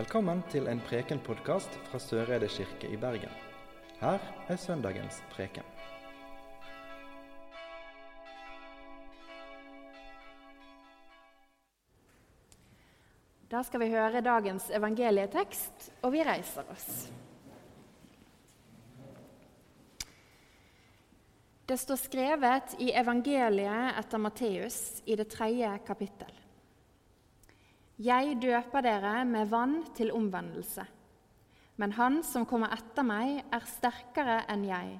Velkommen til en Preken-podkast fra Søreide kirke i Bergen. Her er søndagens preken. Da skal vi høre dagens evangelietekst, og vi reiser oss. Det står skrevet i evangeliet etter Matteus i det tredje kapittel. Jeg døper dere med vann til omvendelse. Men han som kommer etter meg, er sterkere enn jeg,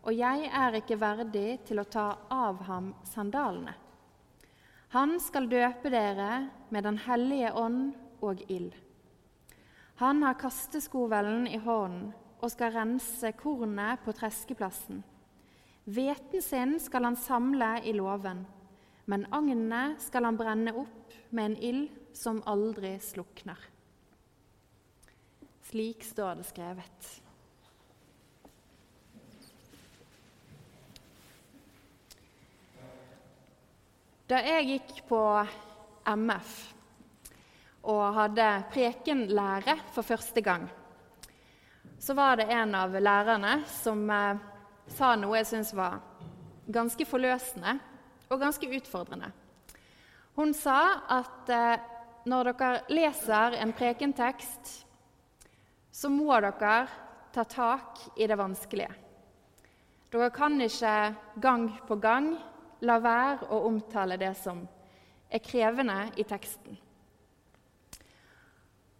og jeg er ikke verdig til å ta av ham sandalene. Han skal døpe dere med Den hellige ånd og ild. Han har kasteskovelen i hånden og skal rense kornet på treskeplassen. Hveten sin skal han samle i låven, men agnene skal han brenne opp med en ild som aldri slukner. Slik står det skrevet. Da jeg gikk på MF og hadde prekenlære for første gang, så var det en av lærerne som eh, sa noe jeg syntes var ganske forløsende og ganske utfordrende. Hun sa at eh, når dere leser en prekentekst, så må dere ta tak i det vanskelige. Dere kan ikke gang på gang la være å omtale det som er krevende i teksten.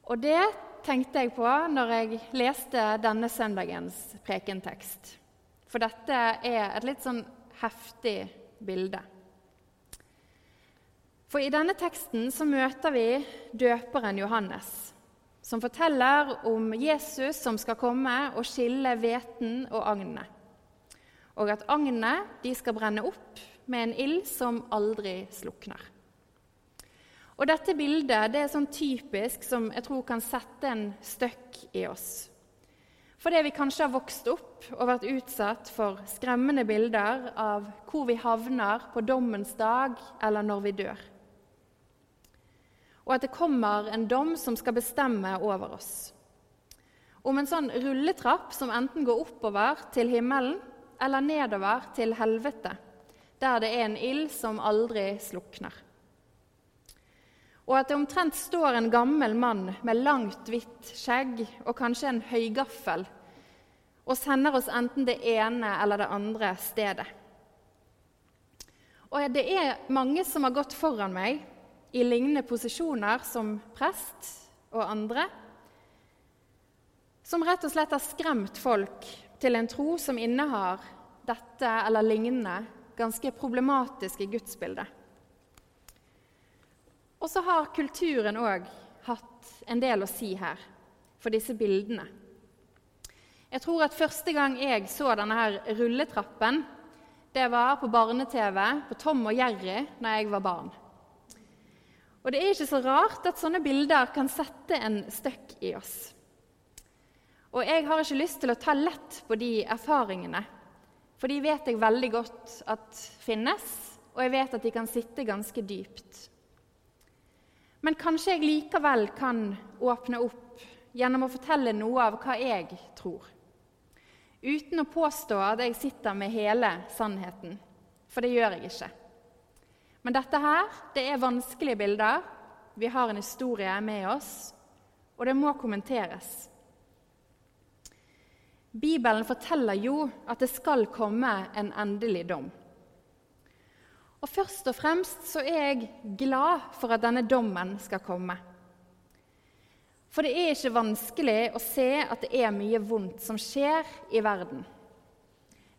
Og det tenkte jeg på når jeg leste denne søndagens prekentekst. For dette er et litt sånn heftig bilde. For i denne teksten så møter vi døperen Johannes, som forteller om Jesus som skal komme og skille hveten og agnet. Og at agnet skal brenne opp med en ild som aldri slukner. Og Dette bildet det er sånn typisk som jeg tror kan sette en støkk i oss. Fordi vi kanskje har vokst opp og vært utsatt for skremmende bilder av hvor vi havner på dommens dag eller når vi dør. Og at det kommer en dom som skal bestemme over oss. Om en sånn rulletrapp som enten går oppover til himmelen eller nedover til helvete, der det er en ild som aldri slukner og at det omtrent står en gammel mann med langt, hvitt skjegg og kanskje en høygaffel og sender oss enten det ene eller det andre stedet. Og det er mange som har gått foran meg i lignende posisjoner som prest og andre, som rett og slett har skremt folk til en tro som innehar dette eller lignende ganske problematiske gudsbildet. Og så har kulturen òg hatt en del å si her for disse bildene. Jeg tror at første gang jeg så denne her rulletrappen, det var på barne-TV på Tom og Jerry når jeg var barn. Og det er ikke så rart at sånne bilder kan sette en støkk i oss. Og jeg har ikke lyst til å ta lett på de erfaringene, for de vet jeg veldig godt at finnes, og jeg vet at de kan sitte ganske dypt. Men kanskje jeg likevel kan åpne opp gjennom å fortelle noe av hva jeg tror. Uten å påstå at jeg sitter med hele sannheten, for det gjør jeg ikke. Men dette her, det er vanskelige bilder. Vi har en historie med oss, og det må kommenteres. Bibelen forteller jo at det skal komme en endelig dom. Og først og fremst så er jeg glad for at denne dommen skal komme. For det er ikke vanskelig å se at det er mye vondt som skjer i verden.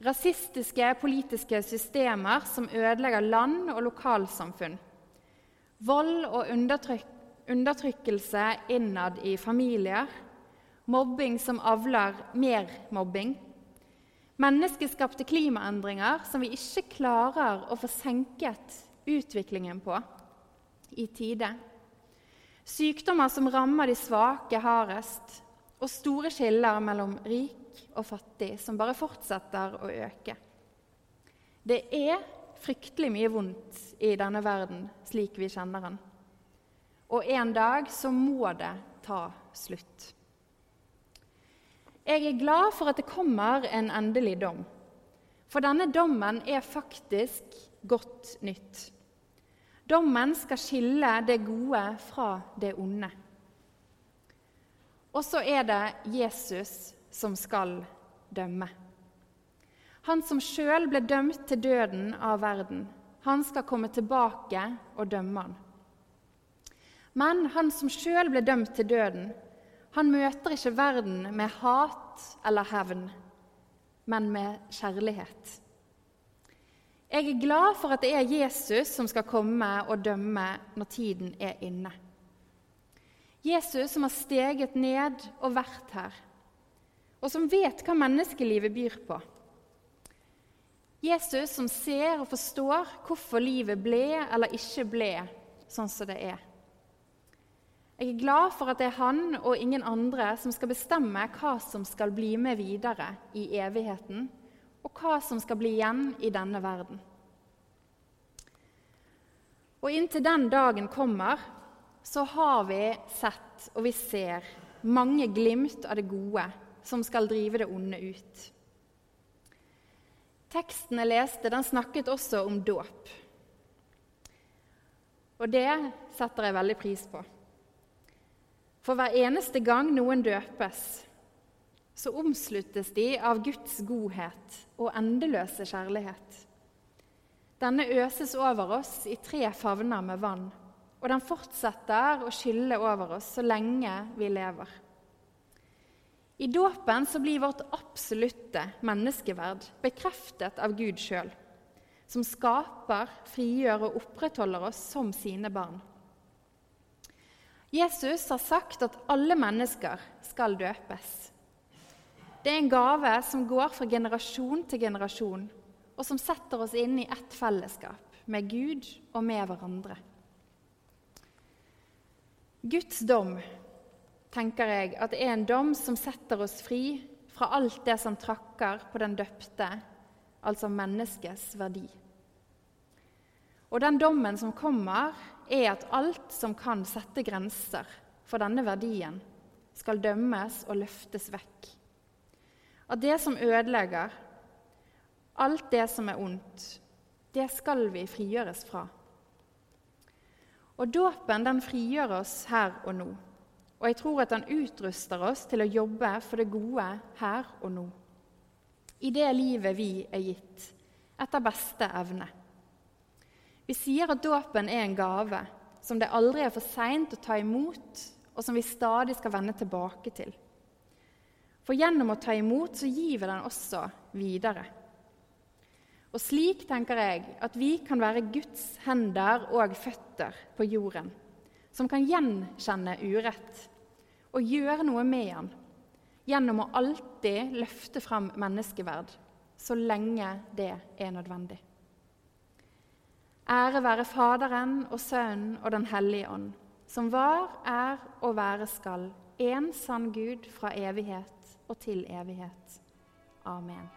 Rasistiske politiske systemer som ødelegger land og lokalsamfunn. Vold og undertryk undertrykkelse innad i familier. Mobbing som avler mer mobbing Menneskeskapte klimaendringer som vi ikke klarer å få senket utviklingen på i tide. Sykdommer som rammer de svake hardest, og store skiller mellom rik og fattig som bare fortsetter å øke. Det er fryktelig mye vondt i denne verden slik vi kjenner den. Og en dag så må det ta slutt. Jeg er glad for at det kommer en endelig dom. For denne dommen er faktisk godt nytt. Dommen skal skille det gode fra det onde. Og så er det Jesus som skal dømme. Han som sjøl ble dømt til døden av verden, han skal komme tilbake og dømme han. Men han som sjøl ble dømt til døden, han møter ikke verden med hat eller hevn, men med kjærlighet. Jeg er glad for at det er Jesus som skal komme og dømme når tiden er inne. Jesus som har steget ned og vært her, og som vet hva menneskelivet byr på. Jesus som ser og forstår hvorfor livet ble eller ikke ble sånn som det er. Jeg er glad for at det er han og ingen andre som skal bestemme hva som skal bli med videre i evigheten, og hva som skal bli igjen i denne verden. Og inntil den dagen kommer, så har vi sett og vi ser mange glimt av det gode som skal drive det onde ut. Teksten jeg leste, den snakket også om dåp. Og det setter jeg veldig pris på. For hver eneste gang noen døpes, så omsluttes de av Guds godhet og endeløse kjærlighet. Denne øses over oss i tre favner med vann, og den fortsetter å skylle over oss så lenge vi lever. I dåpen så blir vårt absolutte menneskeverd bekreftet av Gud sjøl, som skaper, frigjør og opprettholder oss som sine barn. Jesus har sagt at alle mennesker skal døpes. Det er en gave som går fra generasjon til generasjon, og som setter oss inn i ett fellesskap med Gud og med hverandre. Guds dom tenker jeg at det er en dom som setter oss fri fra alt det som trakker på den døpte, altså menneskets verdi. Og den dommen som kommer, er at alt som kan sette grenser for denne verdien, skal dømmes og løftes vekk. At det som ødelegger, alt det som er ondt, det skal vi frigjøres fra. Og Dåpen den frigjør oss her og nå, og jeg tror at han utruster oss til å jobbe for det gode her og nå. I det livet vi er gitt, etter beste evne. Vi sier at dåpen er en gave som det aldri er for seint å ta imot, og som vi stadig skal vende tilbake til. For gjennom å ta imot så gir vi den også videre. Og slik tenker jeg at vi kan være Guds hender og føtter på jorden, som kan gjenkjenne urett og gjøre noe med den, gjennom å alltid løfte fram menneskeverd så lenge det er nødvendig. Ære være Faderen og Sønnen og Den hellige ånd, som var, er og være skal, en sann Gud fra evighet og til evighet. Amen.